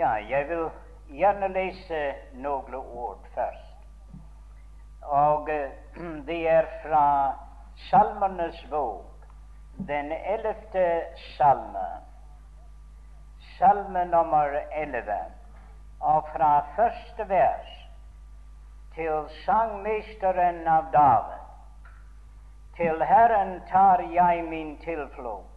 Ja, jeg vil gjerne lese noen ord først. Og eh, det er fra Salmenes bok, den ellevte salme, salme nummer elleve, og fra første vers til sangmesteren av David. Til Herren tar jeg min tilflukt.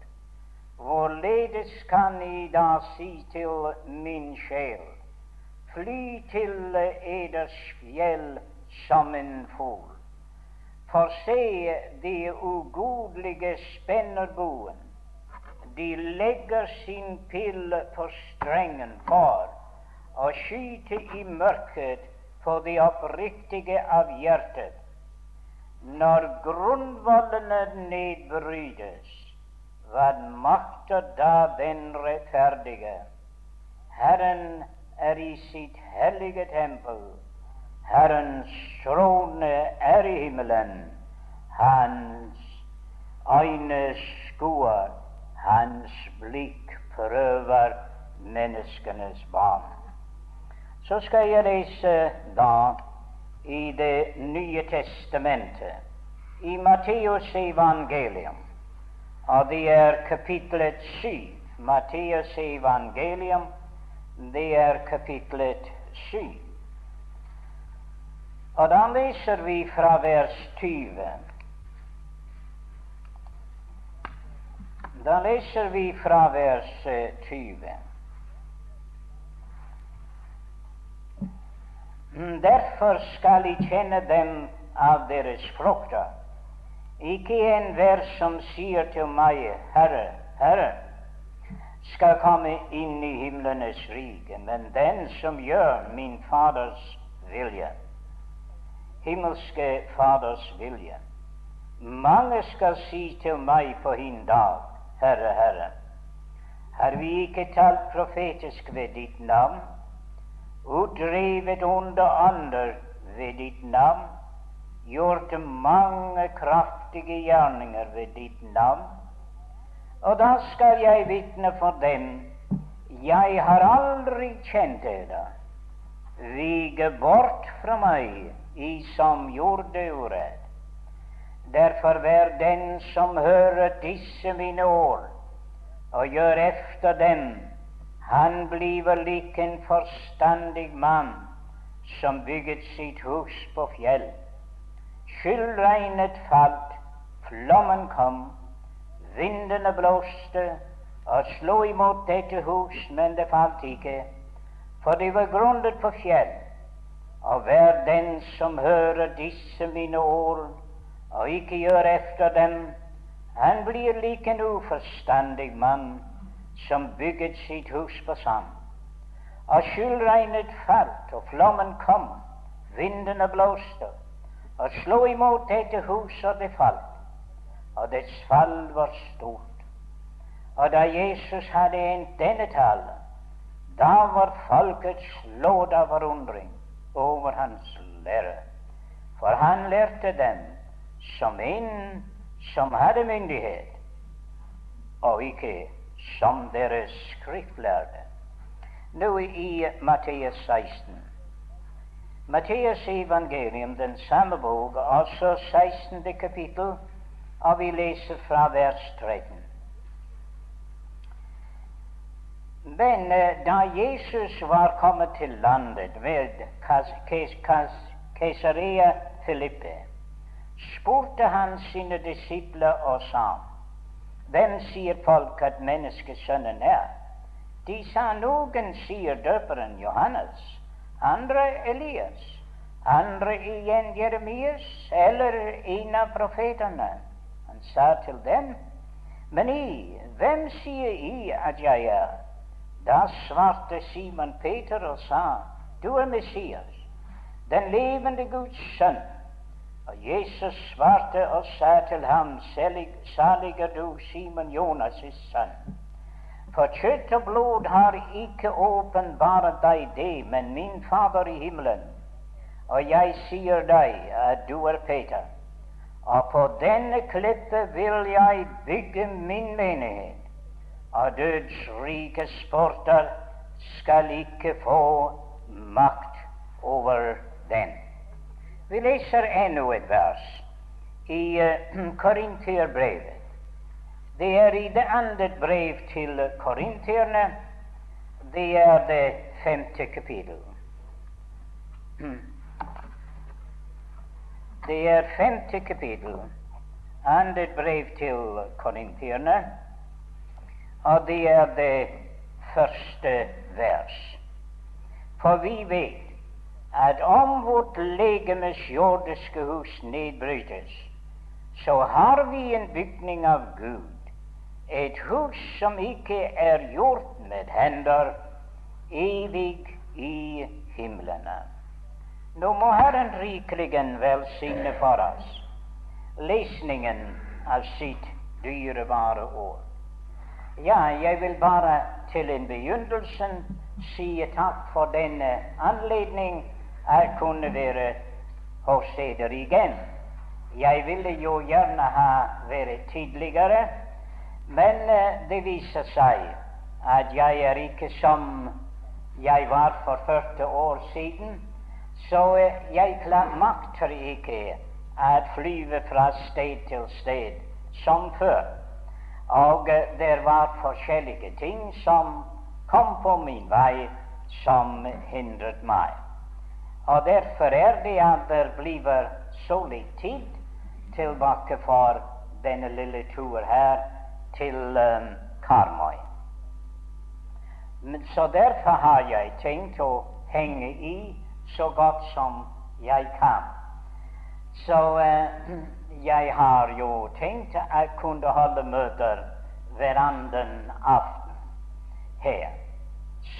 Hvorledes kan I da si til min sjel, fly til eders fjell som en fugl? For se, de ugudelige spenner buen. De legger sin pille på strengen for å skyte i mørket for de oppriktige av hjertet. Når grunnvollene nedbrytes, hva makter da den rettferdige? Herren er i sitt hellige tempel. Herrens trone er i himmelen. Hans øyne skuer, hans blikk prøver menneskenes barn. Så skal jeg lese da i Det nye testamentet, i Matteus evangelium, og det er kapitlet syv. Matteus evangelium, det er kapitlet syv. Og da leser vi fra vers 20. Da leser vi fra vers 20. Derfor skal I kjenne dem av deres frukter. Ikke enhver som sier til meg, Herre, Herre, skal komme inn i himlenes rike, men den som gjør min Faders vilje himmelske Faders vilje. Mange skal si til meg på hin dag, Herre, Herre, har vi ikke talt profetisk ved ditt navn, utdrevet onde ånder ved ditt navn, gjort mange kraftige gjerninger ved ditt navn? Og da skal jeg vitne for dem, jeg har aldri kjent dere. Vige bort fra meg i som gjorde urett. Derfor vær den som hører disse mine ord, og gjør efter dem, han bliver lik en forstandig mann som bygget sitt hus på fjell. Skyldregnet falt, flommen kom, vindene blåste og slo imot dette hus, men det falt ikke, for det var grunnet på fjell. Og vær den som hører disse mine ord, og ikke gjør efter dem, han blir lik en uforstandig mann som bygget sitt hus på sand. Og skyldregnet falt, og flommen kom, vindene blåste, og slo imot dette huset, og det falt. Og dets fall var stort. Og da Jesus hadde endt denne talen, da var folket slått av forundring over hans lære. For han lærte dem som en som hadde myndighet, og ikke som deres skriftlærde. Nå i Matteus 16. Matteus evangelium, den samme bok, altså 16. kapittel, og vi leser fra vers 13. Men eh, da Jesus var kommet til landet ved Kesaria Filippe, spurte han sine disipler og sa:" Hvem sier folk at menneskesønnen er? De sa noen sier døperen Johannes, andre Elias, andre igjen Jeremias eller en av profetene. Han sa til dem, men I, hvem sier I at jeg er? Da svarte Simon Peter og sa, Du er Messias, den levende Guds sønn. Og Jesus svarte og sa til ham, Salig er du, Simon Jonas' sønn. For kjøtt og blod har ikke åpenbart deg det, men min Fader i himmelen. Og jeg sier deg at du er Peter, og på denne klippe vil jeg bygge min menighet og dødsrike sporter skal ikke få makt over den. Vi leser ennå et vers i uh, Korinterbrevet. Det er i det andre brev til korinterne. Det er det femte kapittel. Det er femte kapittel, andre brev til korinterne, og det er det første vers. For vi vet at om vårt legemes jordiske hus nedbrytes, så har vi en bygning av Gud, et hus som ikke er gjort med hender, evig i himlene. Nå må Herren rikelig velsigne for oss lesningen av sitt dyrebare ord. Ja, jeg vil bare til en begynnelse si takk for denne anledning jeg kunne være hos dere igjen. Jeg ville jo gjerne ha vært tidligere, men uh, det viser seg at jeg er ikke som jeg var for 40 år siden, så uh, jeg makter ikke å flyve fra sted til sted som før. Og uh, det var forskjellige ting som kom på min vei, som hindret meg. Og derfor er det at det blir så litt tid tilbake for denne lille tur her til um, Karmøy. Så derfor har jeg tenkt å henge i så godt som jeg kan. Så uh, jeg har jo tenkt å kunne holde møter hver annen aften her.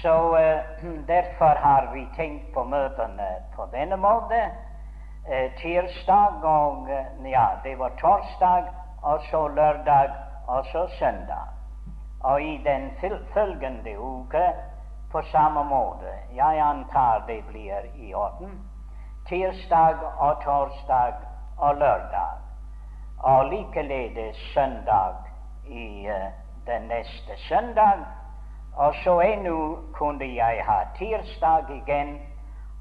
Så uh, derfor har vi tenkt på møtene på denne måten eh, tirsdag og eh, Ja, det var torsdag, og så lørdag, og så søndag. Og i den følgende uke på samme måte. Jeg antar det blir i orden. Tirsdag og torsdag og lørdag. Og likeledes søndag i uh, den neste søndag. Og så ennå kunne jeg ha tirsdag igjen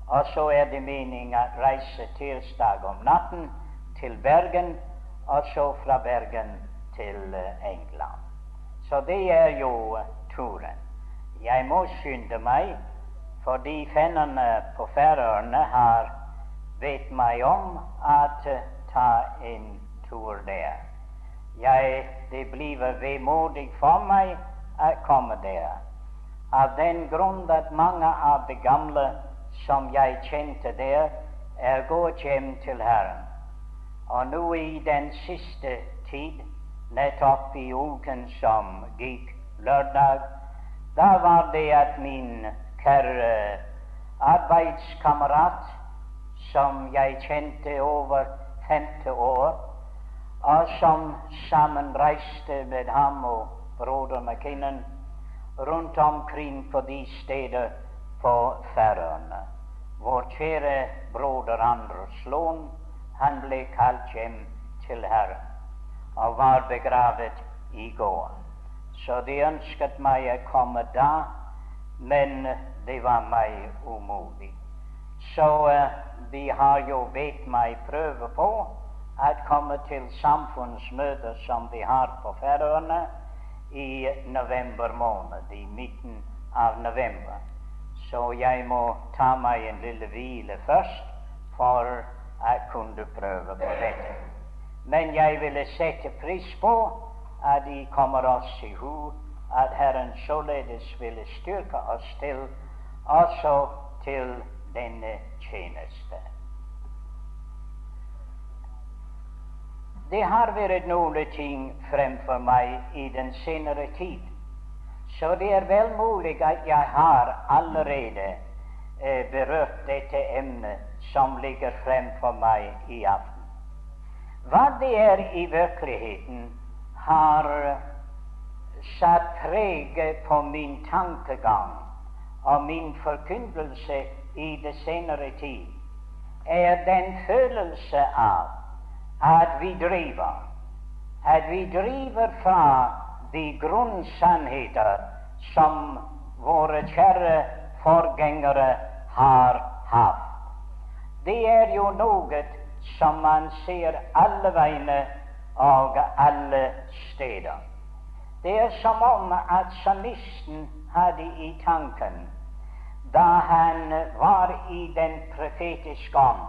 og så er det meningen å reise tirsdag om natten til Bergen, og så fra Bergen til eh, England. Så det er jo eh, turen. Jeg må skynde meg, fordi fennene på Færøyene har bedt meg om å eh, ta en tur der. Jeg, det blir vemodig for meg å komme der, av den grunn at mange av de gamle som jeg kjente der, er gått hjem til Herren. Og nå i den siste tid, nettopp i uken som gikk lørdag, da var det at min kjære arbeidskamerat, som jeg kjente over femte år, og som sammen reiste med ham og broder McKinnon rundt omkring på de steder på Færøyene. Vår kjære broder Anders Lund, han ble kalt hjem til Herren og var begravet i går. Så de ønsket meg å komme da, men det var meg umulig. Så uh, de har jo bedt meg prøve på å komme til samfunnsmøter som de har på Færøyene i november måned, i midten av november. Så jeg må ta meg en lille hvile først for å kunne prøve på dette. Men jeg ville sette pris på at De kommer oss i hu, at Herren således ville styrke oss til også til denne tjeneste. Det har vært noen ting fremfor meg i den senere tid så det er vel mulig at jeg har allerede eh, berørt dette emnet som ligger fremfor meg i aften. Hva det er i virkeligheten, har satt preg på min tankegang og min forkynnelse i det senere tid, er den følelse av at vi driver, at vi driver fra de grunnsannheter som våre kjære forgjengere har hatt. Det er jo noe som man ser alle veiene og alle steder. Det er som om at salmisten hadde i tanken da han var i den profetiske ånd.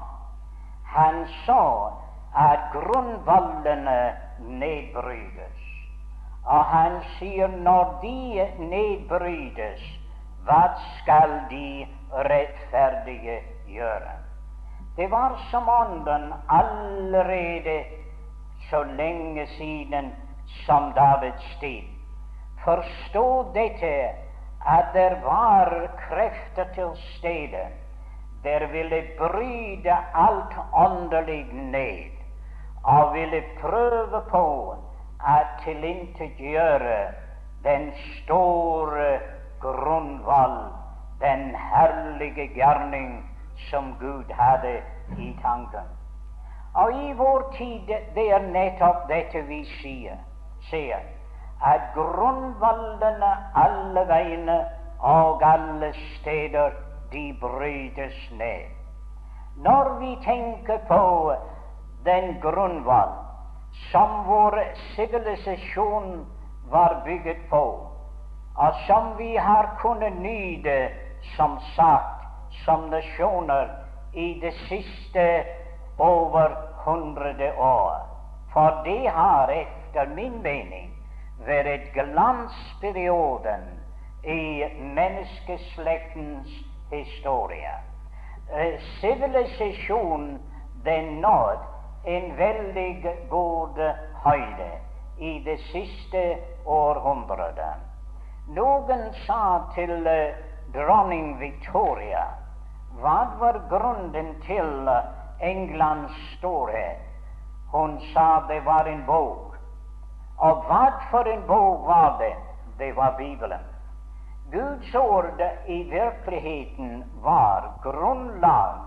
Han så at grunnvollene nedbrytes. Og han sier når de nedbrytes, hva skal de rettferdige gjøre? Det var som Ånden allerede så lenge siden som Davids tid forstod dette at det var krefter til stede. Der ville bryte alt åndelig ned og ville prøve på at tilintetgjøre den store grunnvoll, den herlige gjerning som Gud hadde i tanken. Og i vår tid det er nettopp dette vi sier, sier at grunnvollene alle veiene og alle steder de brytes ned. Når vi tenker på den grunnvoll som vår sivilisasjon var bygget på, og som vi har kunnet nyte som sagt som nasjoner i det siste over hundrede år. For det har etter min mening vært glansperioden i menneskeslektens historie. Eh, sivilisasjonen den nådd en veldig god høyde i det siste århundret. Noen sa til uh, dronning Victoria hva var grunnen til Englands storhet? Hun sa det var en bok. Og hva for en bok var det? Det var Bibelen. Guds ord i virkeligheten var grunnlag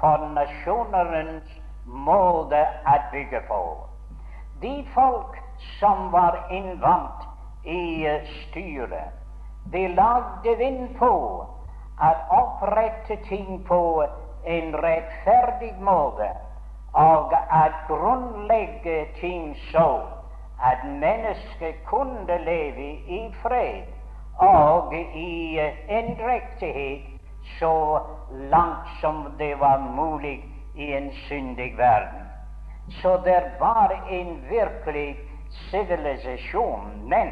for nasjonernes måte å bygge på. De folk som var innvant i styret, de lagde vind på at opprette ting på en rettferdig måte, og at grunnlegge ting så at mennesket kunne leve i fred og i endrektighet så langt som det var mulig i en syndig verden. Så det var en virkelig sivilisasjon, men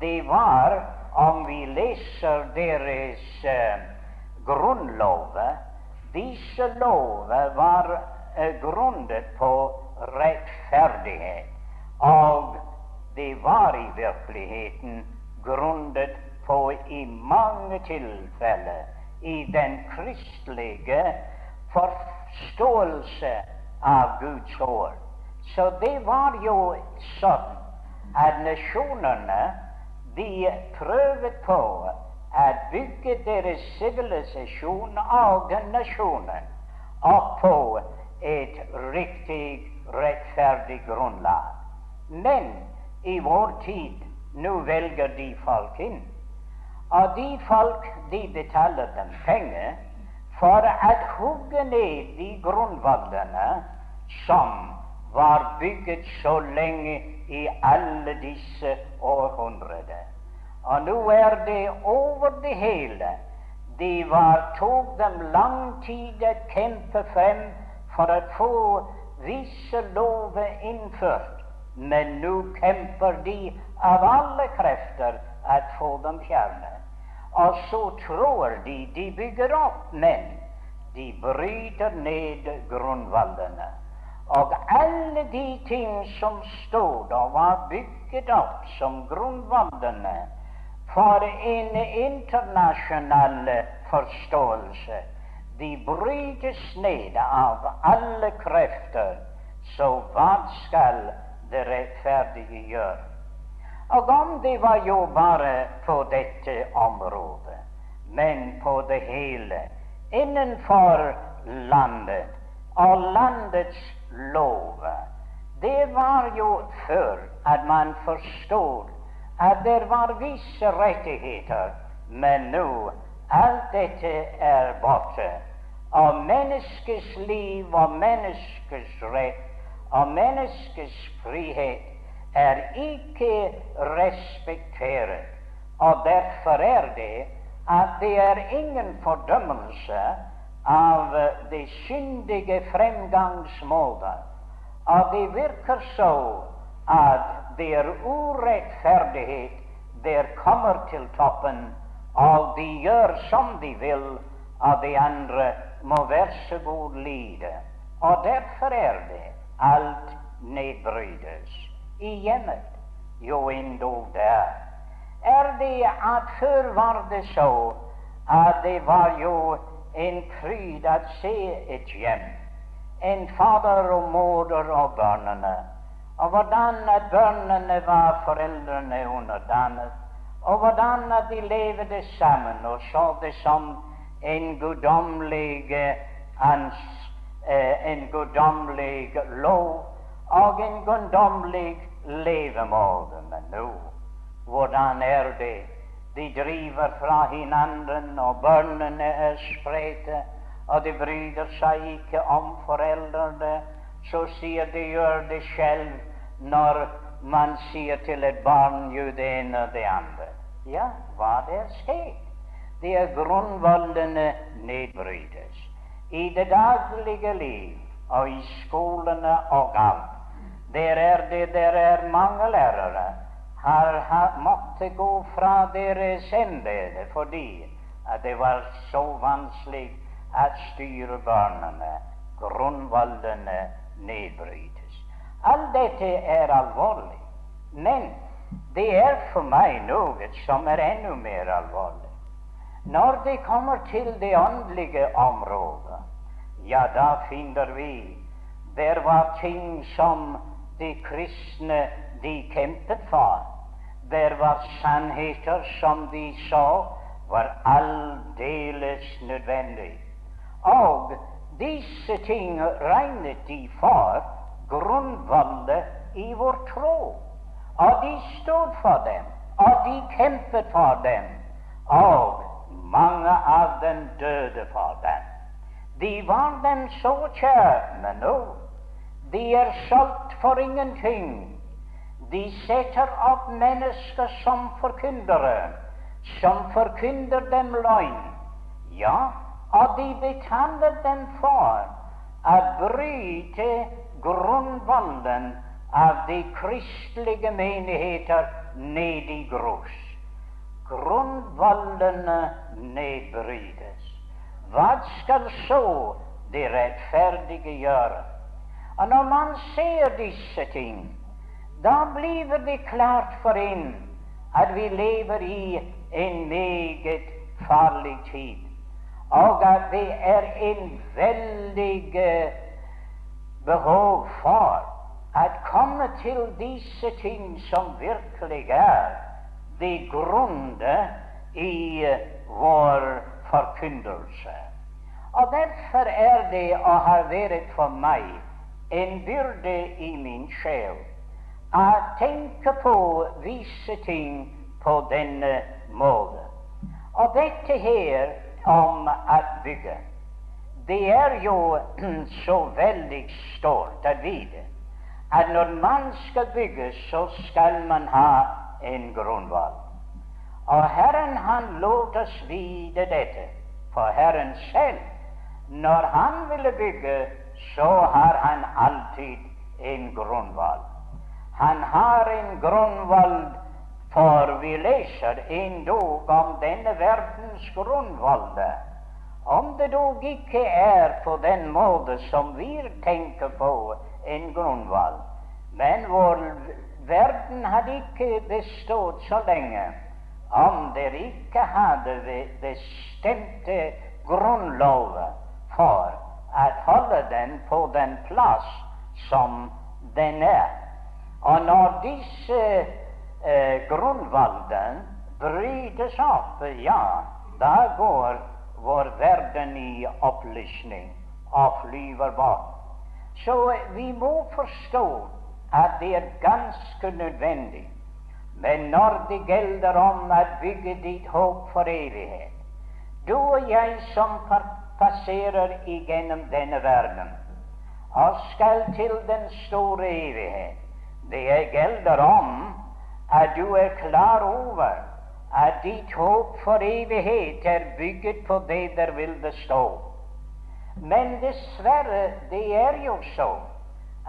det var om vi leser deres uh, grunnlover Disse lover var uh, grunnet på rettferdighet, og de var i virkeligheten grunnet på i mange tilfeller i den kristelige forståelse av Guds ord. Så det var jo sånn at nasjonene de prøvde på å bygge deres sivilisasjon og nasjonen opp på et riktig, rettferdig grunnlag. Men i vår tid nå velger de folk inn. Og de folk de betaler dem penger for å hugge ned de grunnvollene som var bygget så lenge i alle disse århundrer. Og nå er det over det hele. Det var, tok dem lang tid å kjempe frem for å få visse lover innført, men nå kjemper de av alle krefter å få dem fjernet. Og så tror de de bygger opp, men de bryter ned grunnvollene. Og alle de ting som stod og var bygget opp som grunnvollene, for en internasjonal forståelse. De brytes ned av alle krefter. Så hva skal det rettferdige gjøre? Og om det var jo bare på dette området, men på det hele, innenfor landet og landets lover Det var jo før at man forstod at det var visse rettigheter Men nå alt dette er borte. Og menneskets liv og menneskets rett og menneskets frihet er ikke respektert. Og derfor er det at det er ingen fordømmelse av de syndige fremgangsmåter. Og det virker så at der er urettferdighet der kommer til toppen, og de gjør som de vil, og de andre må være så god lide. Og derfor er det alt nedbrytes i hjemmet. Jo, endog der. Er det at før var det så at det var jo en fryd å se et hjem, en fader og moder og barna og hvordan at børnene var foreldrene underdannet, og hvordan at de levde sammen og så det som en guddommelig eh, en guddommelig lov og en guddommelig levemåte. Men nå, hvordan er det? De driver fra hverandre, og børnene er spredte, og de bryr seg ikke om foreldrene så sier de gjør det selv når man sier til et barn jo det ene og det andre. Ja, hva er skjedd? Det er grunnvollene nedbrytes. I det daglige liv og i skolene og alt. Der er det der er mange lærere har, måttet gå fra deres embete fordi at det var så vanskelig å styre barna. Grunnvollene nedbrytes. Alt dette er alvorlig. Men det er for meg noe som er enda mer alvorlig. Når det kommer til det åndelige området, ja, da finner vi der var ting som de kristne de kjempet for. Der var sannheter som de så var aldeles nødvendig. Og disse ting regnet de for grunnvollet i vår tro. Og de stod for dem, og de kjempet for dem, og mange av dem døde for dem. De var dem så kjære, nå de er solgt for ingenting. De setter opp mennesker som forkyndere, som forkynder dem løgn. Ja, og de betaler dem for å bryte grunnvollen av de kristelige menigheter ned i grus. Grunnvollene nedbrytes. Hva skal så de rettferdige gjøre? Og når man ser disse ting, da blir det klart for en at vi lever i en meget farlig tid og at det er en veldig behov for å komme til disse ting som virkelig er det grunde i uh, vår forkyndelse. Og derfor er det og har vært for meg en byrde i min sjel å tenker på visse ting på denne måten. Og dette her om å bygge. Det er jo så veldig stort å vite at når man skal bygge, så skal man ha en grunnvoll. Og Herren han lot oss vite dette, for Herren selv, når han ville bygge, så har han alltid en grunnvoll. Han har en grunnvoll for vi leser endog om denne verdens grunnvolde. Om det dog ikke er på den måte som vi tenker på en grunnvoll. Men vår verden hadde ikke bestått så lenge om det ikke hadde bestemte grunnlover for å holde den på den plass som den er. Og når disse eh, grunnvallen brytes opp, ja, da går vår verden i opplysning og flyver bort. Så vi må forstå at det er ganske nødvendig Men når det gjelder om å bygge ditt håp for evighet Du og jeg som passerer igjennom denne verden og skal til den store evighet, det gjelder om at du er klar over at ditt håp for evighet er bygget på det der vil det stå. Men dessverre, det er jo så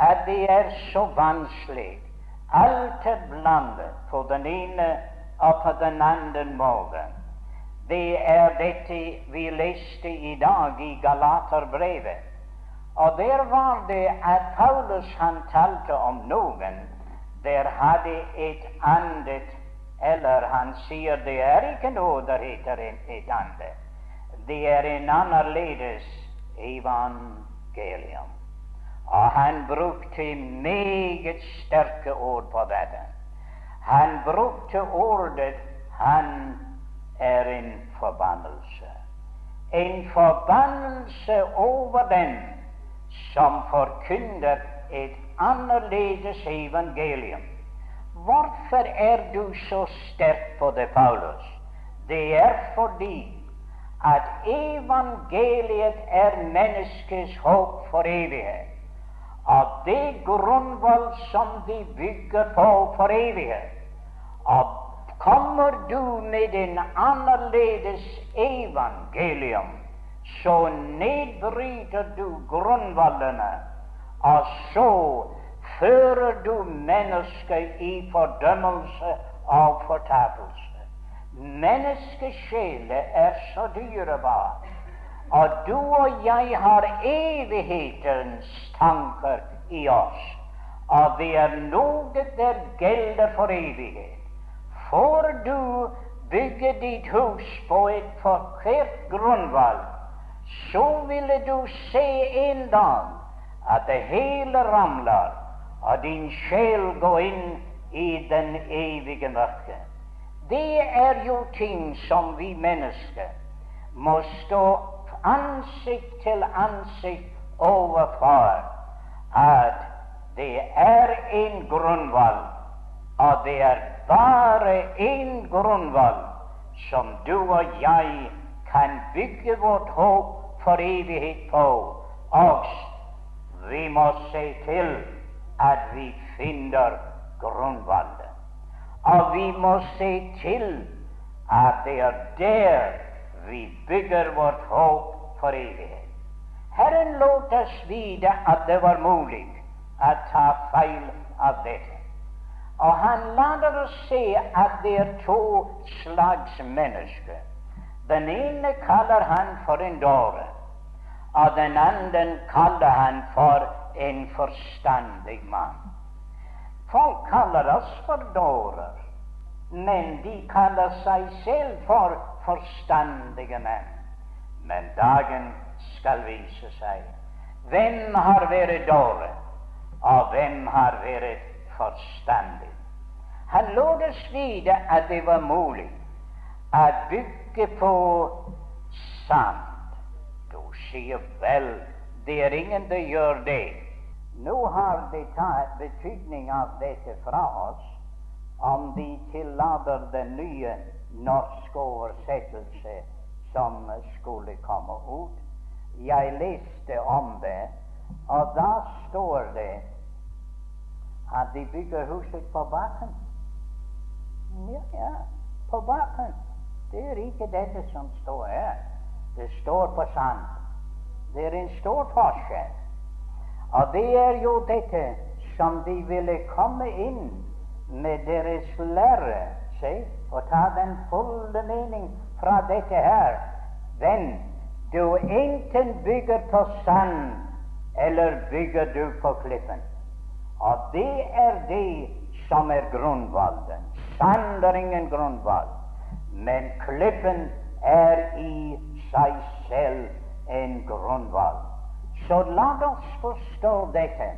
at det er så vanskelig. Alt er blandet på den ene og på den andre måten. Det er dette vi leste i dag i Galaterbrevet. Og der var det at Paulus han talte om noen der hadde et andet Eller han sier det er ikke noe der heter et andet. Det er en annerledes evangelium. Og han brukte meget sterke ord på dette. Han brukte ordet 'han er en forbannelse'. En forbannelse over den som forkynner et annerledes evangelium. Hvorfor er du så sterk på det, Paulus? Det er fordi at evangeliet er menneskets håp for evighet. Og det grunnvoll som de bygger på for evighet. Og kommer du med en annerledes evangelium, så nedbryter du grunnvollene, og så fører du mennesket i fordømmelse og fortapelse. Menneskesjeler er så dyrebar, og du og jeg har evighetens tanker i oss. Og det er noe der gjelder for evighet. Får du bygge ditt hus på et forkert grunnvalg, så ville du se en dag at det hele ramler, og din sjel går inn i den evige mørket. Det er jo ting som vi mennesker må stå ansikt til ansikt overfor. At det er en grunnvoll, og det er bare en grunnvoll som du og jeg kan bygge vårt håp for evighet på. Og vi må se til at vi finner grunnvalget. Og vi må se til at det er der vi bygger vårt håp for evighet. Herren lot oss vite at det var mulig å ta feil av dette. Og han later oss se at det er to slags mennesker. Den ene kaller han for en dåre, og den anden kaller han for en forstandig mann. Folk kaller oss for dårer, men de kaller seg selv for forstandige menn. Men dagen skal vise seg hvem har vært dårlig, og hvem har vært forstandig. Han lot oss at det var mulig å bygge på sand. Sier vel, det er ingen som gjør det. Nå har de tatt betydning av dette fra oss, om de tillater den nye norske oversettelse som skulle komme ut. Jeg leste om det, og da står det at de bygger huset på bakken. Ja, ja, på bakken. Det er ikke dette som står her. Det står på sand. Det er en stor forskjell. Og det er jo dette som de ville komme inn med deres lære, se, og ta den fulle mening fra dette her. Venn, du enten bygger på sand, eller bygger du på klippen. Og det er det som er grunnvalden. Sand er ingen grunnvalg, men klippen er i seg selv en grunnvalg. Så la oss forstå dette,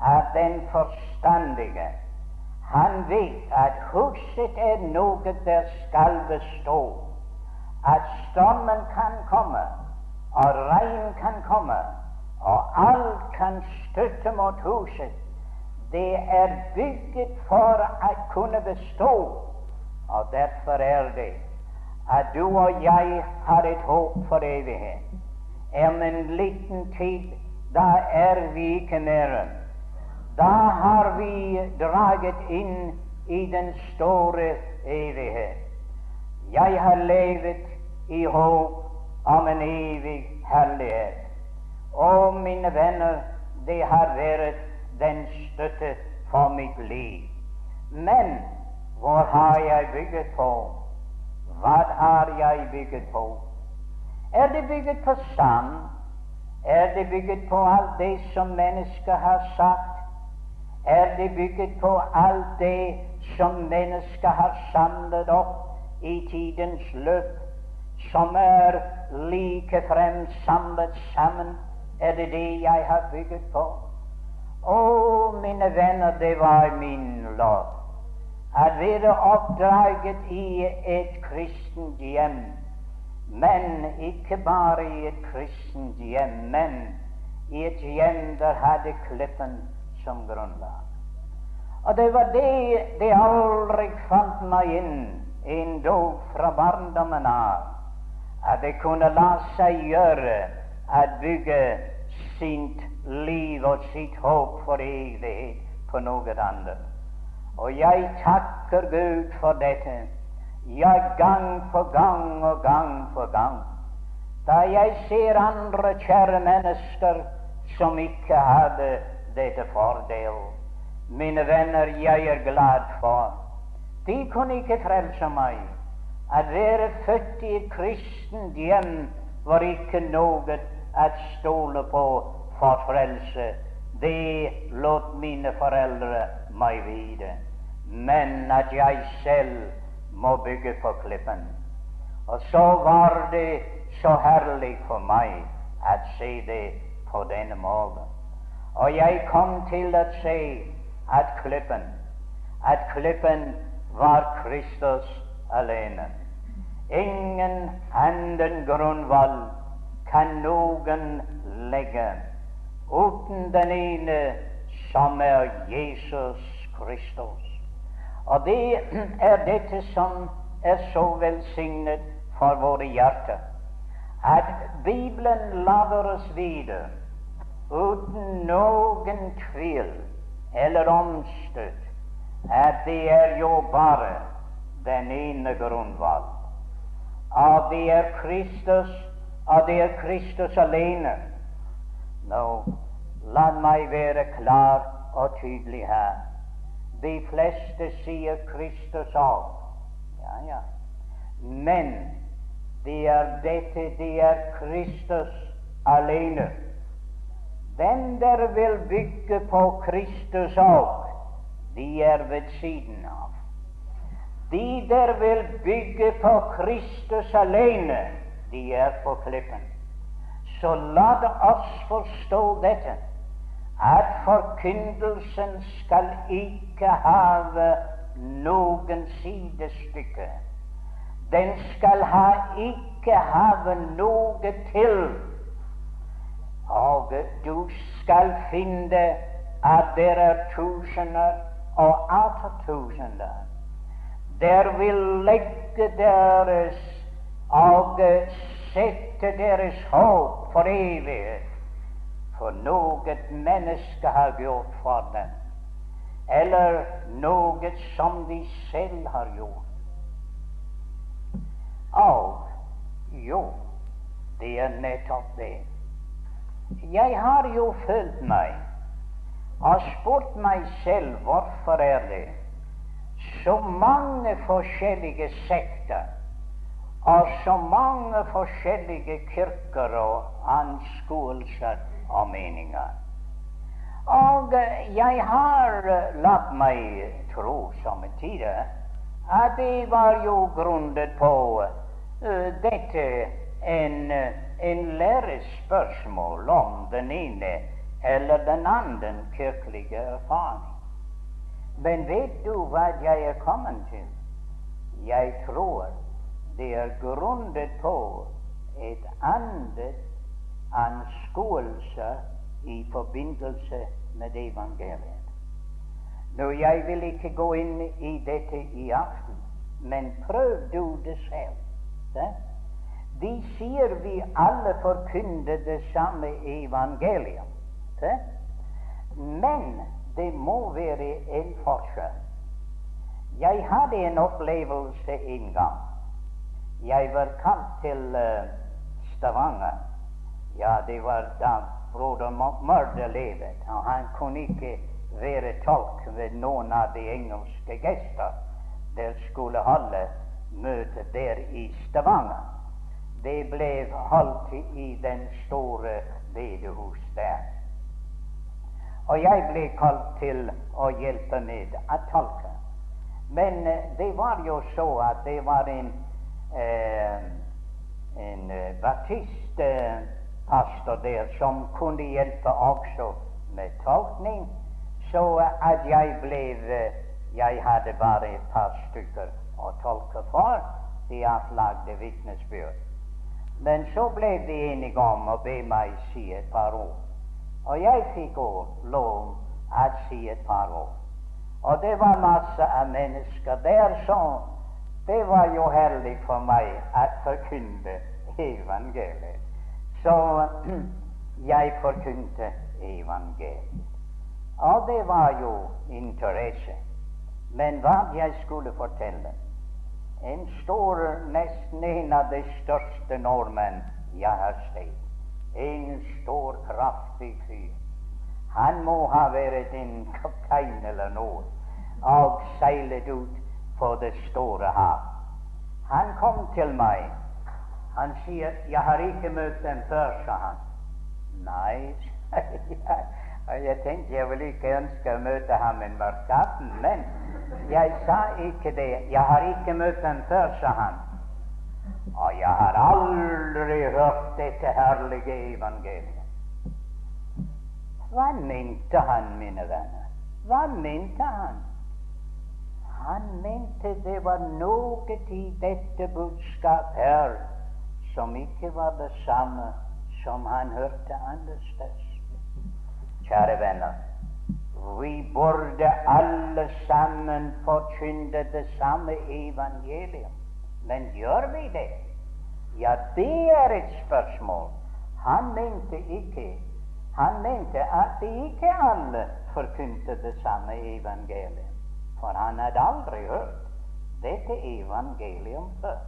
at den forstandige han vet at huset er noe der skal bestå, at stormen kan komme, og regn kan komme, og alt kan støtte mot huset. Det er bygget for å kunne bestå, og derfor er det at du og jeg har et håp for evighet. Om en liten tid, da er vi ikke mer. Da har vi draget inn i den store evighet. Jeg har levet i håp om en evig herlighet. Og mine venner, det har vært den støtte for mitt liv. Men hvor har jeg bygget på? Hva har jeg bygget på? Er det bygget på sand? Er det bygget på alt det som mennesker har sagt? Er det bygget på alt det som mennesker har samlet opp i tidens løp, som er likefrem samlet sammen? Er det det jeg har bygget på? Å, mine venner, det var min lov. at være oppdraget i et kristent hjem. Men ikke bare i et kristent hjem, men i et hjem der hadde Klippen som grunnlag. Og det var det de aldri fant meg inn, endog fra barndommen av, at det kunne la seg gjøre å bygge sitt liv og sitt håp for evighet på noe annet. Og jeg takker Gud for dette, ja, gang på gang og gang på gang. Da jeg ser andre kjære mennesker som ikke hadde dette fordel. Mine venner, jeg er glad for de kunne ikke frelse meg. Å være født i et kristent hjem var ikke noe å stole på for frelse. Det lot mine foreldre meg vite. Men at jeg selv må bygge på klippen. Og så var det så herlig for meg å se det på denne måten. Og jeg kom til å se at klippen, at klippen var Kristus alene. Ingen annen grunnvoll kan noen legge uten den ene som er Jesus Kristus. Og det er dette som er så velsignet for våre hjerter, at Bibelen lader oss videre uten noen tvil eller omstøt at det er jo bare den ene grunnvalg. Og det er Kristus, og det er Kristus alene. Nå, la meg være klar og tydelig her. De fleste sier Kristus av. Ja, ja. Men det er dette, det er Kristus alene. Den der vil bygge på Kristus av, de er ved siden av. De der vil bygge på Kristus alene, de er på klippen. Så la oss forstå dette, at forkyndelsen skal ikke ha noen sidestykke. Den skal ha ikke ha noe til og du skal finne at det er tusener og atter tusener der vil legge deres og sette deres håp for evighet for noe menneske har gjort for dem, eller noe som de selv har gjort. Og jo, det er nettopp det. Jeg har jo følt meg og spurt meg selv hvorfor er det så mange forskjellige sekter og så mange forskjellige kirker og anskuelser og meninger. Og jeg har latt meg tro somme tider at det var jo grunnet på uh, dette en en lærespørsmål om den ene eller den andre kirkelige erfaring. Men vet du hva jeg er kommet til? Jeg tror det er grunnet på et annet anskuelse i forbindelse med evangeliet. Nå, jeg vil ikke gå inn i dette i aften, men prøv du det selv. Det? De sier vi alle forkynner det samme evangelium. Det? Men det må være en forskjell. Jeg hadde en opplevelse en gang. Jeg var kalt til uh, Stavanger. Ja, det var da broder Mørde levet, og han kunne ikke være tolk ved noen av de engelske gester der skulle holde møte der i Stavanger. Det ble holdt i den store bedehus der. Og jeg ble kalt til å hjelpe med å tolke. Men uh, det var jo så at det var en eh, en uh, baptistpastor der som kunne hjelpe også med tolkning, så at jeg ble Jeg hadde bare et par stykker å tolke for. De avlagde vitnesbyrd. Men så ble de enige om å be meg si et par ord. Og jeg fikk lov å si et par ord. Og det var masse av mennesker der som det var jo herlig for meg å forkynne evangeliet. Så jeg forkynte evangeliet. Og det var jo interesse. Men hva jeg skulle fortelle En stor, nesten en av de største nordmenn jeg har sett. En stor, kraftig fyr. Han må ha vært en kaptein eller noe og seilet ut på det store hav. Han kom til meg. Han sier 'Jeg har ikke møtt dem før', sa han. Nei, jeg. jeg tenkte jeg ville ikke ønske å møte ham en mørk men jeg sa ikke det. 'Jeg har ikke møtt dem før', sa han. Og jeg har aldri hørt dette herlige evangeliet. Hva mente han, mine venner? Hva mente han? Han mente det var noe i dette budskapet her som ikke var det samme som han hørte andre steder. Kjære venner, vi burde alle sammen forkynne det samme evangelium. Men gjør vi det? Ja, det er et spørsmål. Han mente ikke Han mente at ikke alle forkynte det samme evangelium for han hadde aldri hørt dette evangelium før.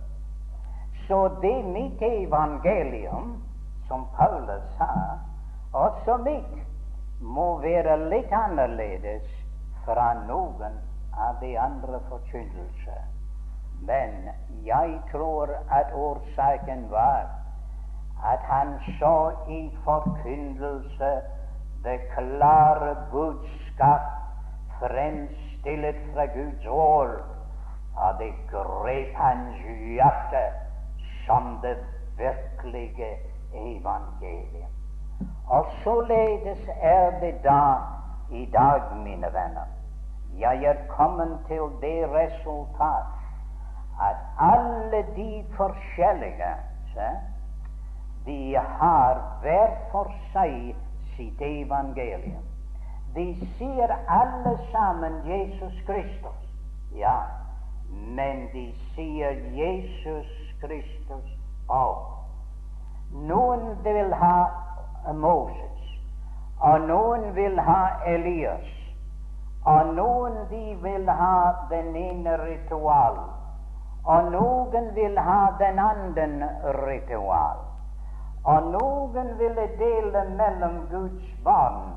Så det mitt evangelium, som Paulus sa, også mitt, må være litt annerledes fra noen av de andre forkynnelser. Men jeg tror at årsaken var at han så i forkynnelse det klare budskap fremstilt fra Guds ord, og det grep hans hjerte som det virkelige evangeliet. Og således er det da i dag, mine venner. Jeg er kommet til det resultat at alle de forskjellige se, de har hver for seg sitt evangelium. De sier alle sammen Jesus Kristus. Ja, men de sier Jesus Kristus av. Noen vil ha Moses, og noen vil ha Elias, og noen de vil ha den ene ritual, og noen vil ha den andre ritual, og noen ville dele mellom Guds barn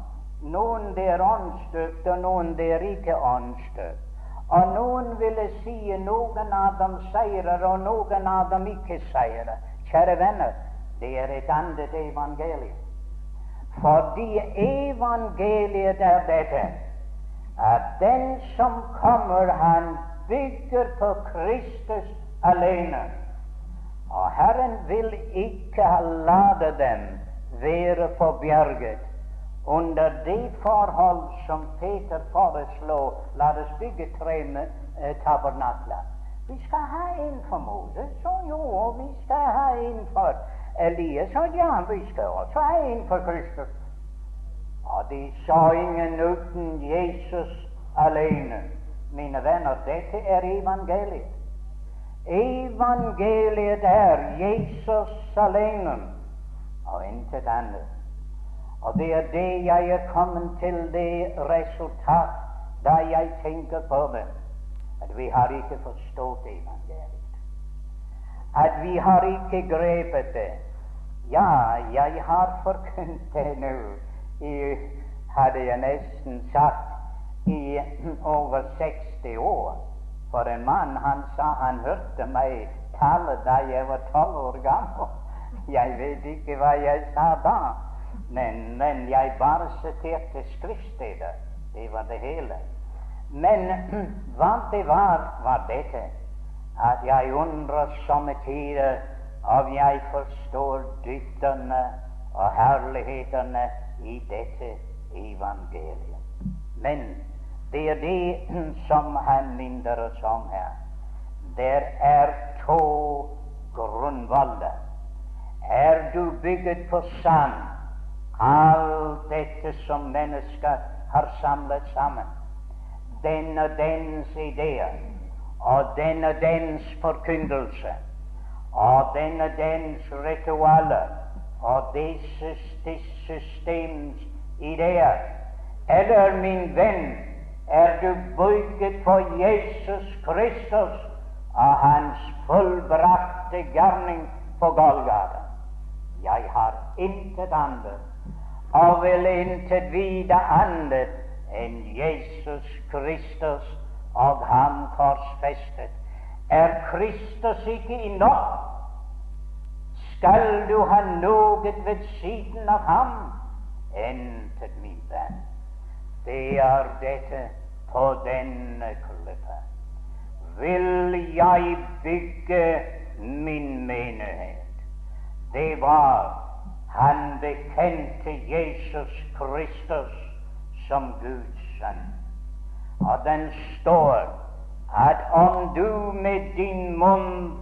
noen er åndsstøpt, og noen er ikke åndsstøpt. Og noen ville si noen av dem seirer, og noen av dem ikke seirer. Kjære venner, det er et annet evangelium. Fordi evangeliet er dette at den som kommer, han bygger på Kristus alene. Og Herren vil ikke lade dem være forbjerget under de forhold som Peter foreslo, la oss bygge tre eh, tabernakler. Vi skal ha en for Moses, og jo, og vi skal ha en for Elias, og ja, vi skal også ha en for Kristus. Og de sa ingen uten Jesus alene. Mine venner, dette er evangeliet. Evangeliet er Jesus alene og intet annet. Og det er det jeg er kommet til det resultat da jeg tenker på det, at vi har ikke forstått evangeliet. At vi har ikke grepet det. Ja, jeg har forkynt det nå, i, hadde jeg nesten sagt, i over 60 år. For en mann, han sa han hørte meg tale da jeg var tolv år gammel. Jeg vet ikke hva jeg sa da. Men, men jeg bare siterte skriftsteder. Det var det hele. Men hva det var, var dette at jeg undrer somme tider om jeg forstår dybdene og herlighetene i dette evangeliet. Men det er det som han minner oss om her. Der er to grunnvoller. Er du bygget på sand, Alt dette som mennesker har samlet sammen, den og dens ideer, og den og dens forkyndelse, og den og dens ritualer, og disse, systems ideer. Eller, min venn, er du bygget på Jesus Kristus og hans fullbrakte gjerning på Golgata? Jeg har intet annet og vil intet vite annet enn Jesus Kristus og ham korsfestet. Er Kristus ikke i nok, skal du ha noe ved siden av ham. Intet, min venn. Det er dette på denne klippe. Vil jeg bygge min menighet? Det var han bekjente Jesus Kristus som Guds sønn. Og den står at om du med din munn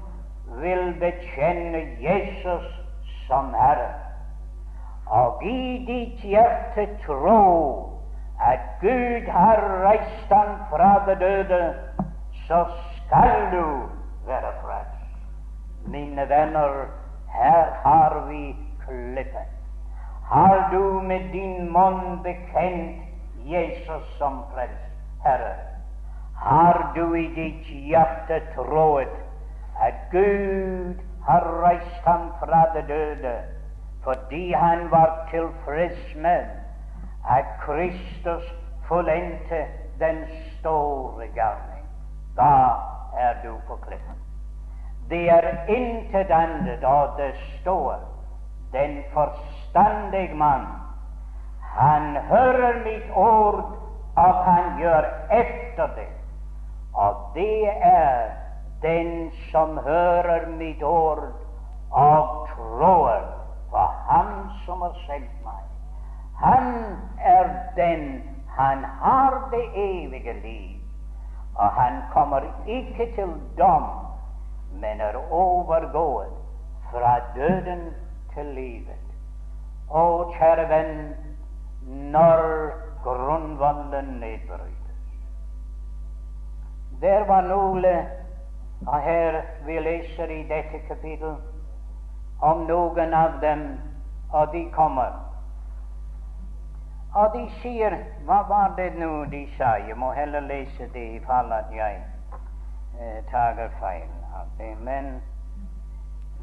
vil bekjenne Jesus som Herre, og i ditt hjerte tro at Gud har reist ham fra det døde, så skal du være frelst. Mine venner, her har vi klippe. Har du med din munn bekjent Jesus som frelst Herre? Har du i ditt hjerte troet at Gud har reist ham fra det døde fordi han var tilfreds med at Kristus fullendte den store gjerning? Da er du på klippen. Det er intet annet, og det står den forstandige mann, han hører mitt ord, og han gjør etter det. Og det er den som hører mitt ord og tror på Ham som har sendt meg. Han er den han har det evige liv, og han kommer ikke til dom, men er overgået fra døden til livet. Å, kjære venn, når grunnvollen nedbrytes Der var noe og her vi leser i dette kapittel om noen av dem, og de kommer. Og de sier Hva var det nå de sa? Jeg må heller lese det i fall at jeg eh, tar feil av det. Men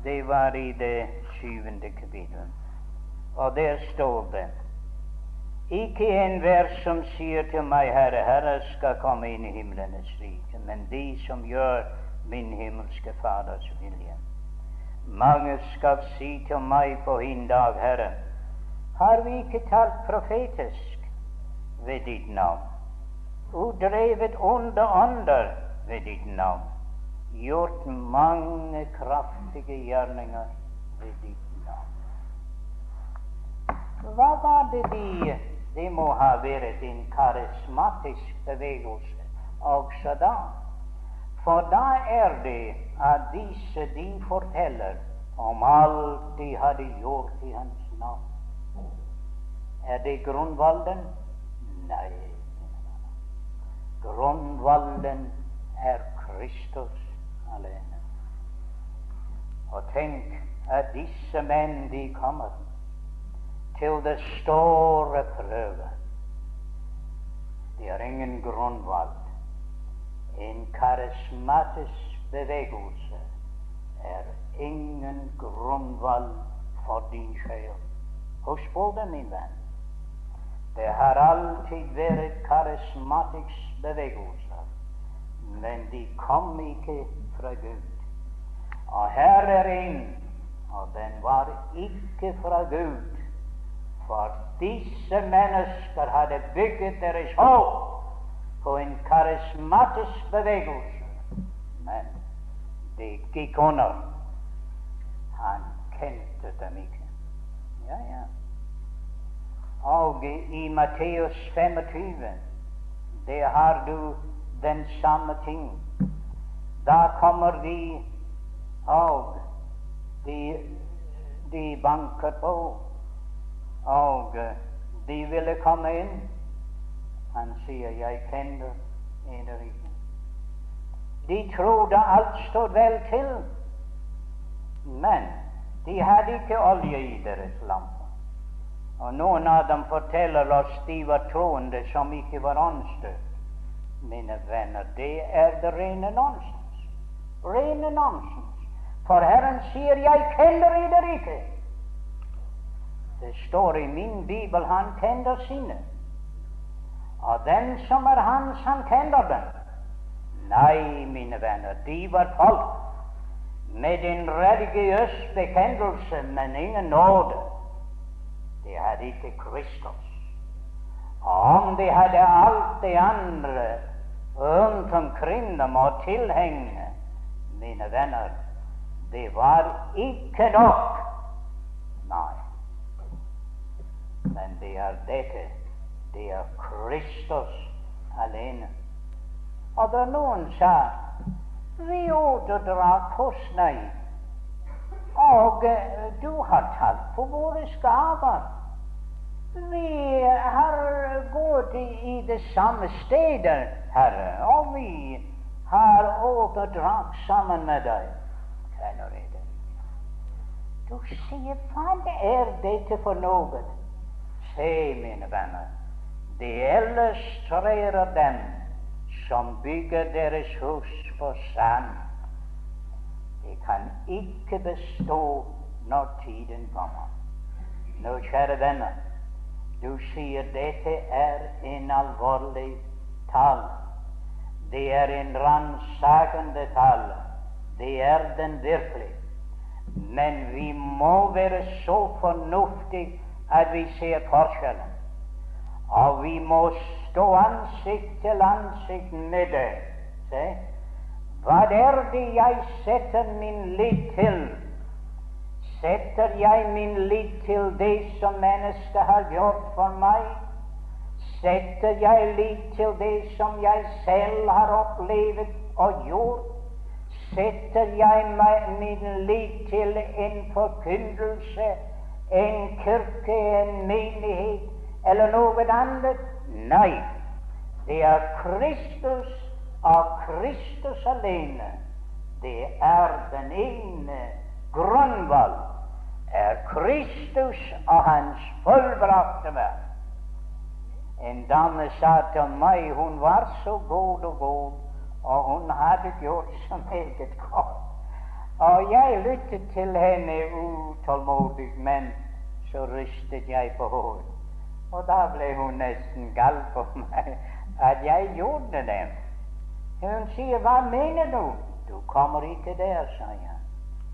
det var i det syvende kapittel. Og der står det Ikke enhver som sier til meg, Herre, Herre, skal komme inn i himlenes rike, men de som gjør min himmelske Faders vilje. Mange skal si til meg på en dag, Herre, har vi ikke talt profetisk ved ditt navn, og drevet onde ånder ved ditt navn? gjort mange kraftige gjerninger. Hva var det de Det må ha vært en karismatisk bevegelse også da. For da er det at disse de forteller om alt de hadde gjort i hans navn. Er det grunnvollen? Nei. Grunnvalden er Kristus alene. Og tenk at disse menn, de kommer til det store prøve. De har ingen grunnvalg. En karismatisk bevegelse er ingen grunnvalg for din sjel. Husk på det, min venn. Det har alltid vært karismatisk bevegelse, men de kom ikke fra Gud. Og her er en, og den var ikke fra Gud. For disse mennesker hadde bygget deres håp på en karismatisk bevegelse. Men det gikk under. Han kjente dem ikke. Ja, ja. Og i Matteus 25 der har du den samme ting. Da kommer de og de, de banket på, og de ville komme inn. Han sier, 'Jeg kjenner dere ikke'. De trodde alt stod vel til, men de hadde ikke olje i deres lamper. Og noen av dem forteller oss de var troende som ikke var åndsdøpt. Mine venner, det er det rene nonsens. Rene nonsens. For Herren sier, 'Jeg kjenner dere ikke'. Det står i min bibel han kjenner sine. Og den som er hans, han kjenner den. Nei, mine venner, de var folk med en religiøs bekjennelse, men ingen nåde. De hadde ikke Kristus. Og Om de hadde alt det andre rundt omkring dem og tilhengende, mine venner, det var ikke nok. Nei. Men det er dette. Det er Kristus alene. Og da noen sa vi åt og drakk hos deg, og uh, du har talt på våre skaver. Vi har gått i, det samme stedet, Herre, og vi har åt drakk sammen med deg allerede. Du sier, hva er dette for noe? Se, mine venner, det illustrerer dem som bygger deres hus på sand. Det kan ikke bestå når tiden kommer. Nå, kjære venner, du sier dette er en alvorlig tall. Det er en ransakende tall. Det er den virkelig. Men vi må være så fornuftige at vi ser forskjellen. Og vi må stå ansikt til ansikt med det. Se? Hva er det jeg setter min lit til? Setter jeg min lit til det som mennesket har gjort for meg? Setter jeg lit til det som jeg selv har opplevd og gjort? Setter jeg meg min lit til en forkynnelse, en kirke, en menighet eller noe annet. Nei, det er Kristus og Kristus alene. Det er den ene grunnvoll, Er Kristus og Hans fullbrakte verk. En dame sa til meg, hun var så god og god og hun hadde gjort så meget godt. Og jeg lyttet til henne utålmodig, men så rystet jeg på hodet. Og da ble hun nesten gal på meg at jeg gjorde det. Hun sier, 'Hva mener du?' 'Du kommer ikke der', sa jeg.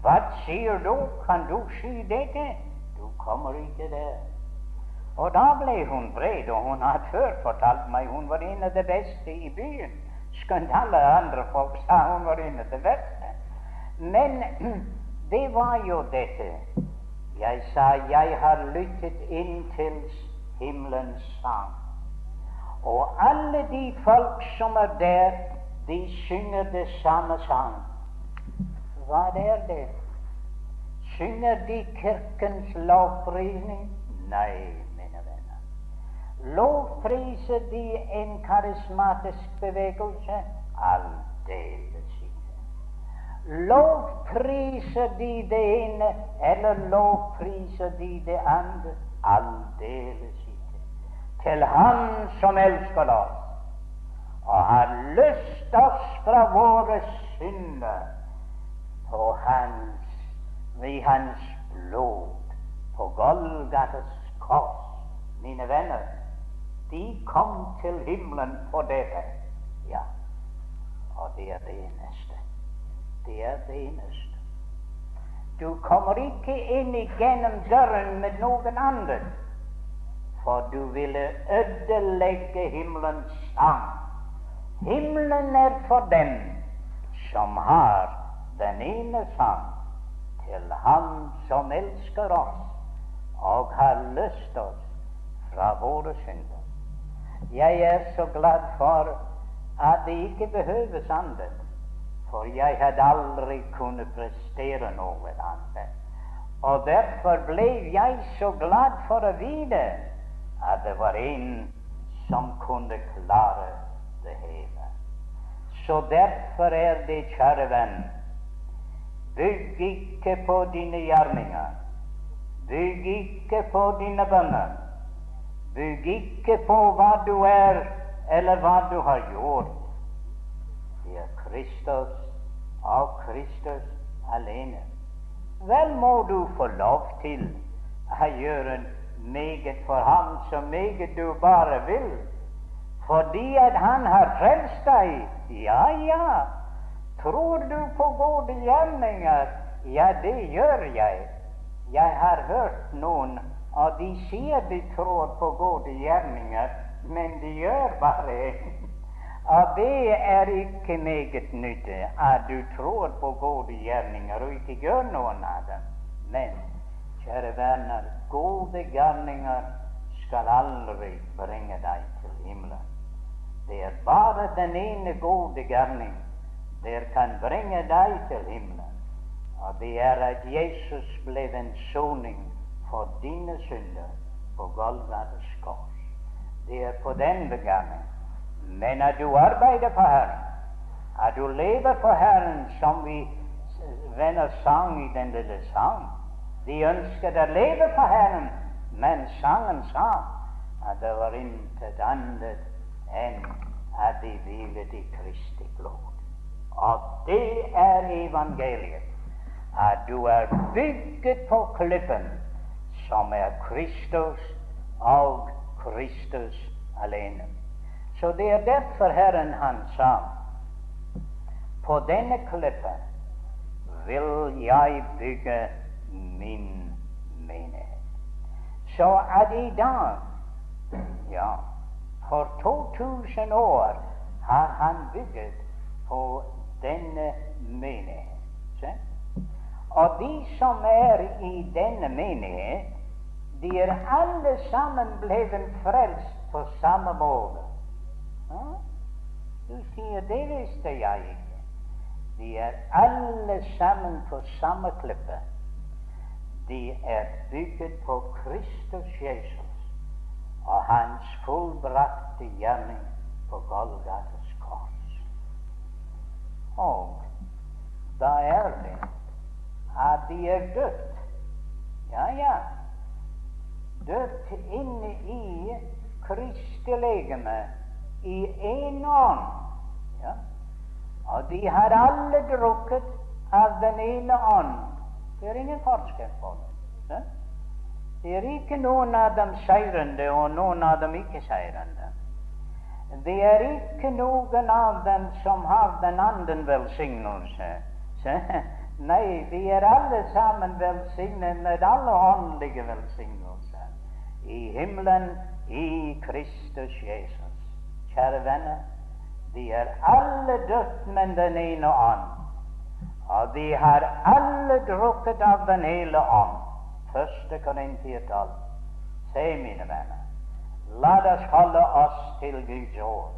'Hva sier du? Kan du si dette?' 'Du kommer ikke der'. Og da ble hun vred, og hun hadde før fortalt meg hun var en av de beste i byen skjønt alle andre folk sa hun var inne til verste. Men det var jo dette. Jeg sa jeg har lyttet inn til himmelens sang. Og alle de folk som er der, de synger det samme sang. Hva er det? Synger de Kirkens lovprisning? Nei. Lovpriser de en karismatisk bevegelse? Aldeles ikke. Lovpriser de det ene, eller lovpriser de det andre? Aldeles ikke. Til Han som elsker oss og har løst oss fra våre synder på hans, ved hans blod på Golgates kors. Mine venner, de kom til himmelen for dette. Ja, og det er det eneste. Det er det eneste. Du kommer ikke inn igjennom døren med noen andre, for du ville ødelegge himmelens sang Himmelen er for dem som har den ene sang til Han som elsker oss og har løst oss fra våre synder. Jeg er så glad for at det ikke behøves annet, for jeg hadde aldri kunnet prestere noe annet. Og derfor ble jeg så glad for å vite at det var en som kunne klare det hele. Så derfor er det, kjære venn, bygg ikke på dine gjerninger. Bygg ikke på dine bønner. Bygg ikke på hva du er, eller hva du har gjort. Det er Kristus av Kristus alene. Vel må du få lov til å gjøre meget for ham så meget du bare vil fordi at Han har frelst deg. Ja, ja. Tror du på gode gjerninger? Ja, det gjør jeg. Jeg har hørt noen, og de sier de tror på gode gjerninger, men de gjør bare Og det er ikke meget nytte at du tror på gode gjerninger og ikke gjør noen av dem. Men, kjære venner, gode gjerninger skal aldri bringe deg til himmelen. Det er bare den ene gode gjerning der kan bringe deg til himmelen. Og det er at Jesus ble en soning for dine synder på Golgates kors. Det er på den begangen. Men at du arbeider for Herren, at du lever for Herren, som vi venner sang i den lille sang De ønsket å leve for Herren, men sangen sa at det var intet annet enn at de hvilet i Kristi blod. Og det er evangeliet. At du er bygget på klippen som er Kristus og Kristus alene. Så det er derfor Herren han sa på denne klippen vil jeg bygge min menighet. Så at i dag ja, for 2000 år har han bygget på denne menighet. Og de som er i denne menighet, de er alle sammen blitt frelst på samme måte. Du sier det visste jeg ikke. De er alle sammen på samme klippe. De er bygget på Kristus Jesus og hans fullbrakte gjerning på Golgates kors. Og da er det at de er dødt. Ja, ja. Dødt inne i Kristi i én ånd. Ja. Og de har alle drukket av den ene ånd. Det er ingen forskjell på det. Ja? Det er ikke noen av dem seirende og noen av dem ikke seirende. Det er ikke noen av dem som har den andre velsignelse. Nei, vi er alle sammen velsignet med alle åndelige velsignelser i himmelen i Kristus Jesus. Kjære venner, vi er alle dødt med den ene ånd, og vi har alle drukket av den hele ånd. Første Korintiertall. Se, mine venner, la oss holde oss til Guds ord,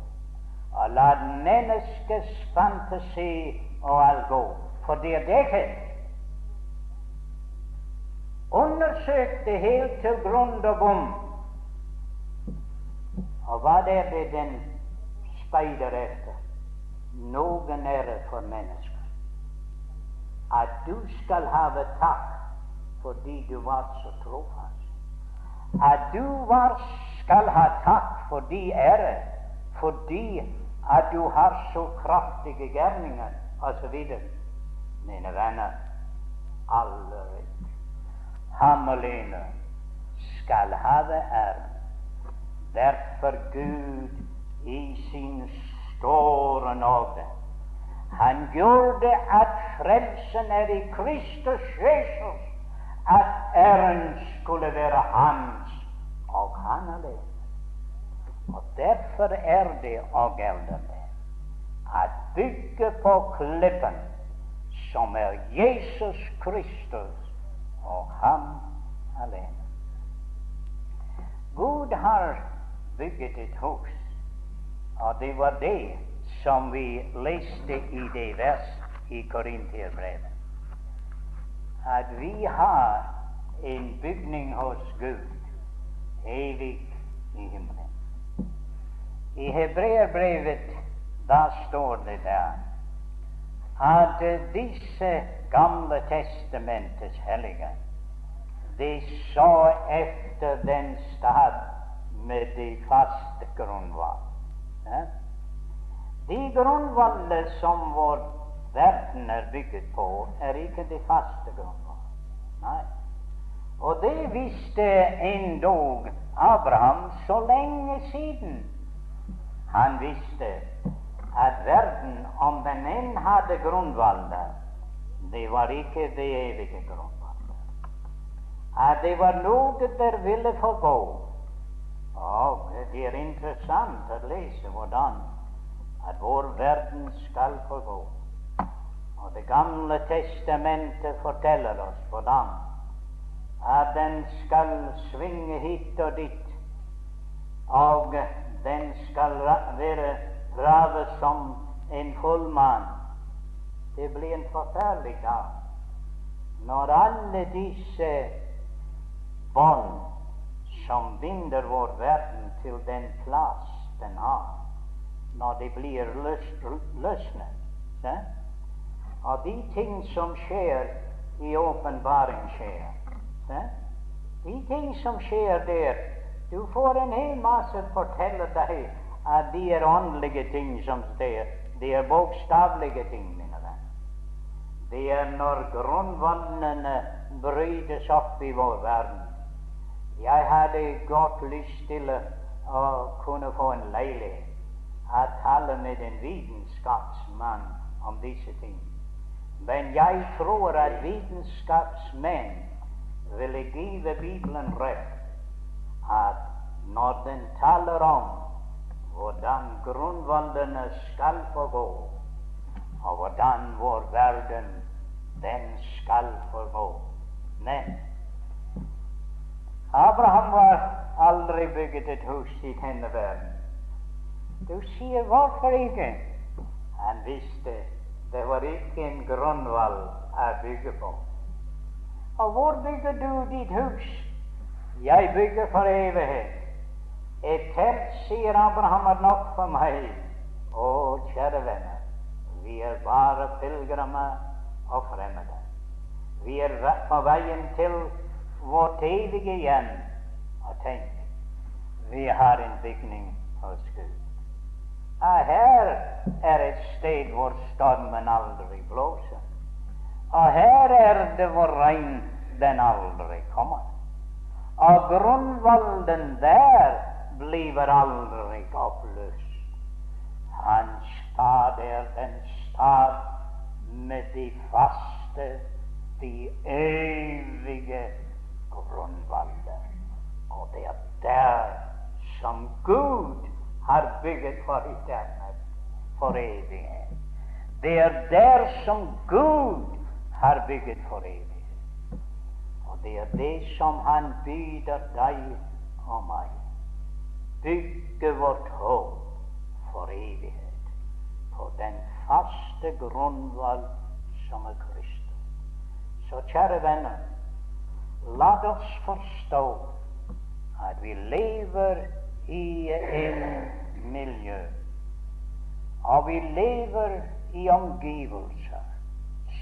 og la menneskets fantasi og gå. For det er dette. Undersøk det helt til grunn og bom. Og hva er det den speider etter? Noen ære for mennesker. At du skal ha takk fordi du var så trofast. At du var, skal ha takk fordi ære, fordi at du har så kraftige gjerninger, osv. Mine venner, aldri ham alene skal have æren. Derfor Gud i sin store nåde Han gjorde at frelsen er i Kristus Jesus, at æren skulle være hans og han alene. Og derfor er det og er det at bygge på klippen som er Jesus Kristus og ham alene. Gud har bygget et hus, og det var det som vi leste i det vers i Korinterbrevet. At vi har en bygning hos Gud, evig i himmelen. I Hebreerbrevet da står det der at disse Gamle testamentets helliger de så efter den stad med de faste grunnvoll. Ja? De grunnvoller som vår verden er bygget på, er ikke de faste grunnvoll. Nei. Og det visste endog Abraham så lenge siden. Han visste at verden, om den enn hadde grunnvoller, det var ikke det evige grunnvoller. At det var noe der ville forgå. Og det er interessant å lese hvordan at vår verden skal forgå. Og Det gamle testamentet forteller oss hvordan at den skal svinge hit og dit, og den skal være grave som en fullmann. Det blir en forferdelig dag når alle disse bånd som binder vår verden til den plass den har, når de blir løsnet. Ja? Og de ting som skjer i åpenbaring, skjer. Ja? De ting som skjer der Du får en hel masse fortelle deg at de er åndelige ting som skjer. De er bokstavelige ting, mine venner. Det er når grunnvannene brytes opp i vår verden. Jeg hadde godt lyst til å kunne få en leilighet, Jeg tale med en vitenskapsmann om disse ting. Men jeg tror at vitenskapsmenn ville give Bibelen rett, at når den taler om hvordan grunnvollene skal forgå, og hvordan vår verden den skal forgå. Men Abraham var aldri bygget et hus i denne verden. Du sier hvorfor ikke? Han visste det var ikke en grunnvoll å bygge på. Og hvor bygger du ditt hus? Jeg bygger for evighet. Et telt, sier Abraham, er nok for meg. Å, kjære venner, vi er bare pilegrimer og fremmede. Vi er på veien til vårt evige hjem. Og tenk, vi har en bygning hos Gud. Og her er et sted hvor stormen aldri blåser. Og her er det hvor regn den aldri kommer. Og grunnvollen der bliver aldri oppløst. Hans stad er den stad med de faste, de evige grunnvoller. Og det er der som Gud har bygget for eternet, for evighet. Det er der som Gud har bygget for evighet. Og det er det som Han byder deg og meg bygge vårt håp for evighet på den faste grunnvoll som er Kristus. Så kjære venner, la oss forstå at vi lever i en miljø, og vi lever i omgivelser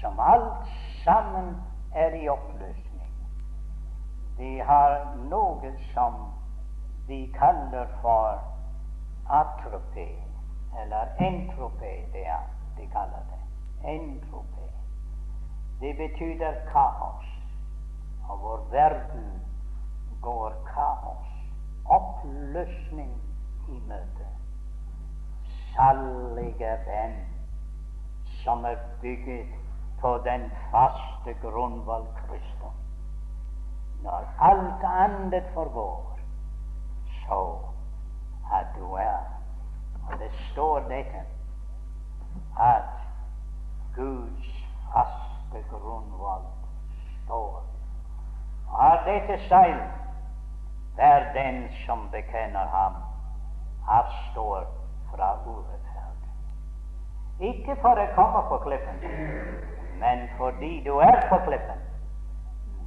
som alt sammen er i oppløsning. De har noe som de kaller for atropi, eller entropi, det er, de kaller det. Entropi. Det betyr kaos. Og vår verden går kaos, oppløsning i møte. Salige venn som er bygget på den faste grunnvoll Kristus. Når alt annet forgår, så at du er Og det står dette at Guds faste grunnvoll står. Har dette seil, hver den som bekjenner ham, avstår fra urettferd. Ikke for å komme på klippen, men fordi du er på klippen,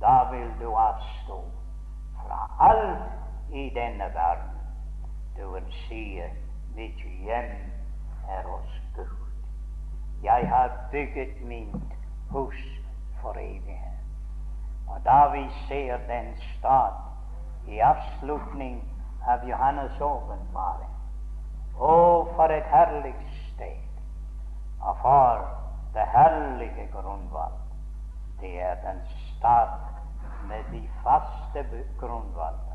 da vil du avstå fra alt i denne verden. Du vil si mitt hjem er hos Gud. Jeg har bygget mitt hus for evighet. Og da vi ser den stad i avslutning av Johannes' åpenbaring Å, for et herlig sted! Og for det herlige grunnvalg. Det er den stad med de faste grunnvalgene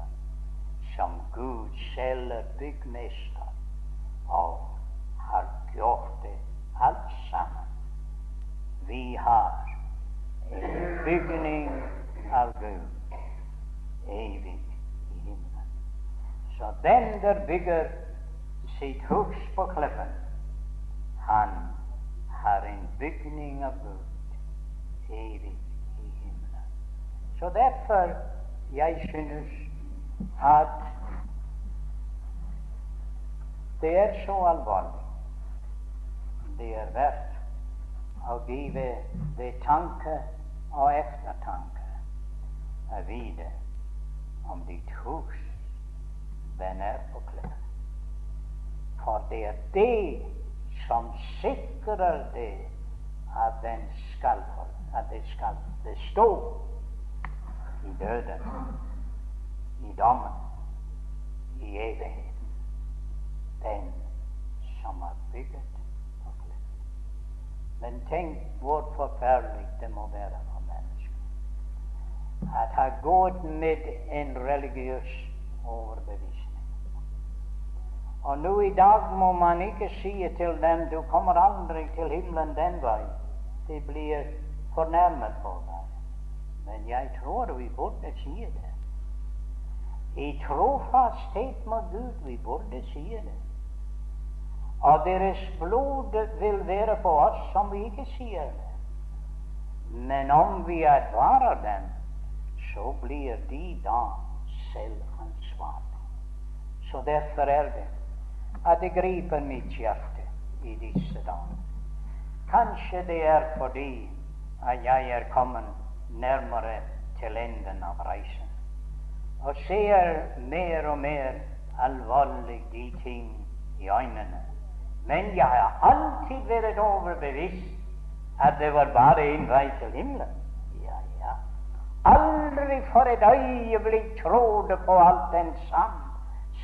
som Gud selv er byggmester og har gjort det alt sammen. Vi har en bygning av Gud evig i himmelen. Så den der bygger sitt hus på klippen, han har en bygning av Gud evig i himmelen. Så derfor jeg synes at det er så alvorlig. Det er verdt å give det tanke og eftertanke å vite om ditt hus den er på klær. For det er det som sikrer det at den skal at det skal bestå i døden, i dommen, i evigheten. Den som har bygget på klippen. Men tenk hvor forferdelig det må være for at ha gått med en religiøs overbevisning. Og nå i dag må man ikke si til dem 'du kommer aldri til himmelen den veien. De blir fornærmet på deg. Men jeg tror vi burde si det. I trofasthet med Gud vi burde si det. Og deres blod vil være på oss som vi ikke sier det. Men om vi advarer dem, så blir de da selv. Så derfor er det at det griper mitt hjerte i disse dager. Kanskje det er fordi at jeg er kommet nærmere til enden av reisen og ser mer og mer alvorlig de ting i øynene. Men jeg har alltid vært overbevist at det var bare én vei til himmelen aldri for et øyeblikk trodde på alt den sand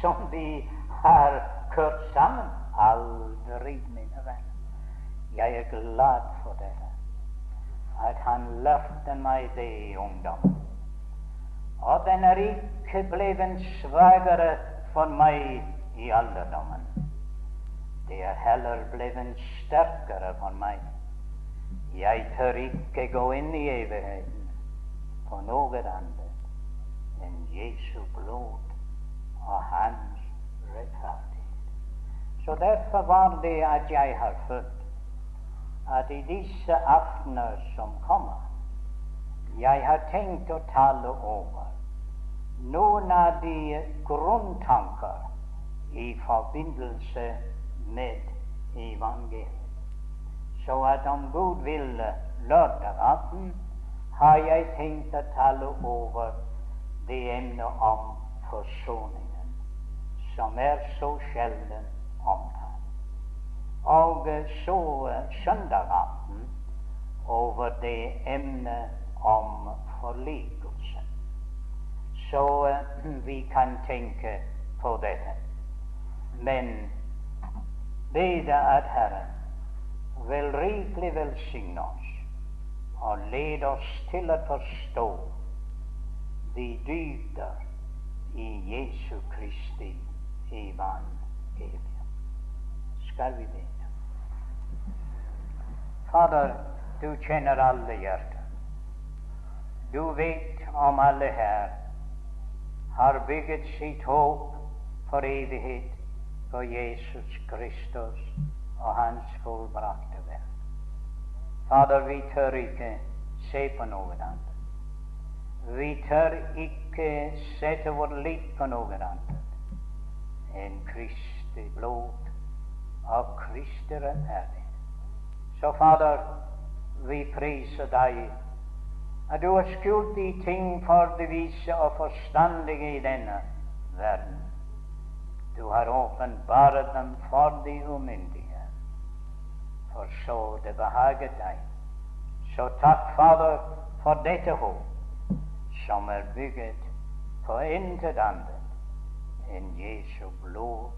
som vi har kørt sammen. Aldri, mine venner. Jeg er glad for dette. At han lærte meg det i ungdommen. Og den er ikke en svakere for meg i alderdommen. Det er heller blevet sterkere for meg. Jeg tør ikke gå inn i evigheten på noe annet enn Jesu blod og hans rettferdighet. Så derfor var det at jeg har følt at i disse aftener som kommer, jeg har tenkt å tale over noen av de grunntanker i forbindelse med evangeliet. Så at om Gud ville lørdag aften har jeg tenkt å tale over det emnet om forsoningen som er så sjelden omtalt. Og så søndag aften over det emnet om forlikelse. Så vi kan tenke på dette. Men bede at Herren vil rikelig velsigne oss og lede oss til å forstå de dyder i Jesu Kristi evangelium. Skal vi be? Fader, du kjenner alle hjerter. Du vet om alle her har bygget sitt håp for evighet på Jesus Kristus og Hans fullbrakte verk. Fader, vi tør ikke se på noe annet. Vi tør ikke sette vår lit på noe annet enn Kristi blod og Kristi rettferdighet. Så, Fader, vi priser deg at du har skjult de ting for de vise og forstandige i denne verden. Du har åpenbart dem for de umyndige for så det behaget deg. Så takk, Fader, for dette håp, som er bygget på intet annet enn Jesu blod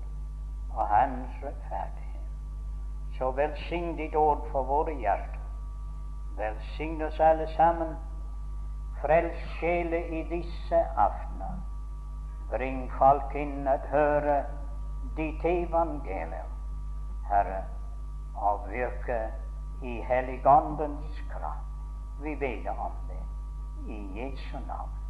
og Hans rettferdighet. Så velsign ditt ord for våre hjerter. Velsign oss alle sammen. Frels sjele i disse aftener. Bring folk inn at høre ditt evangelium, Herre og virke i Helligåndens kraft. Vi ber om det i Jesu navn.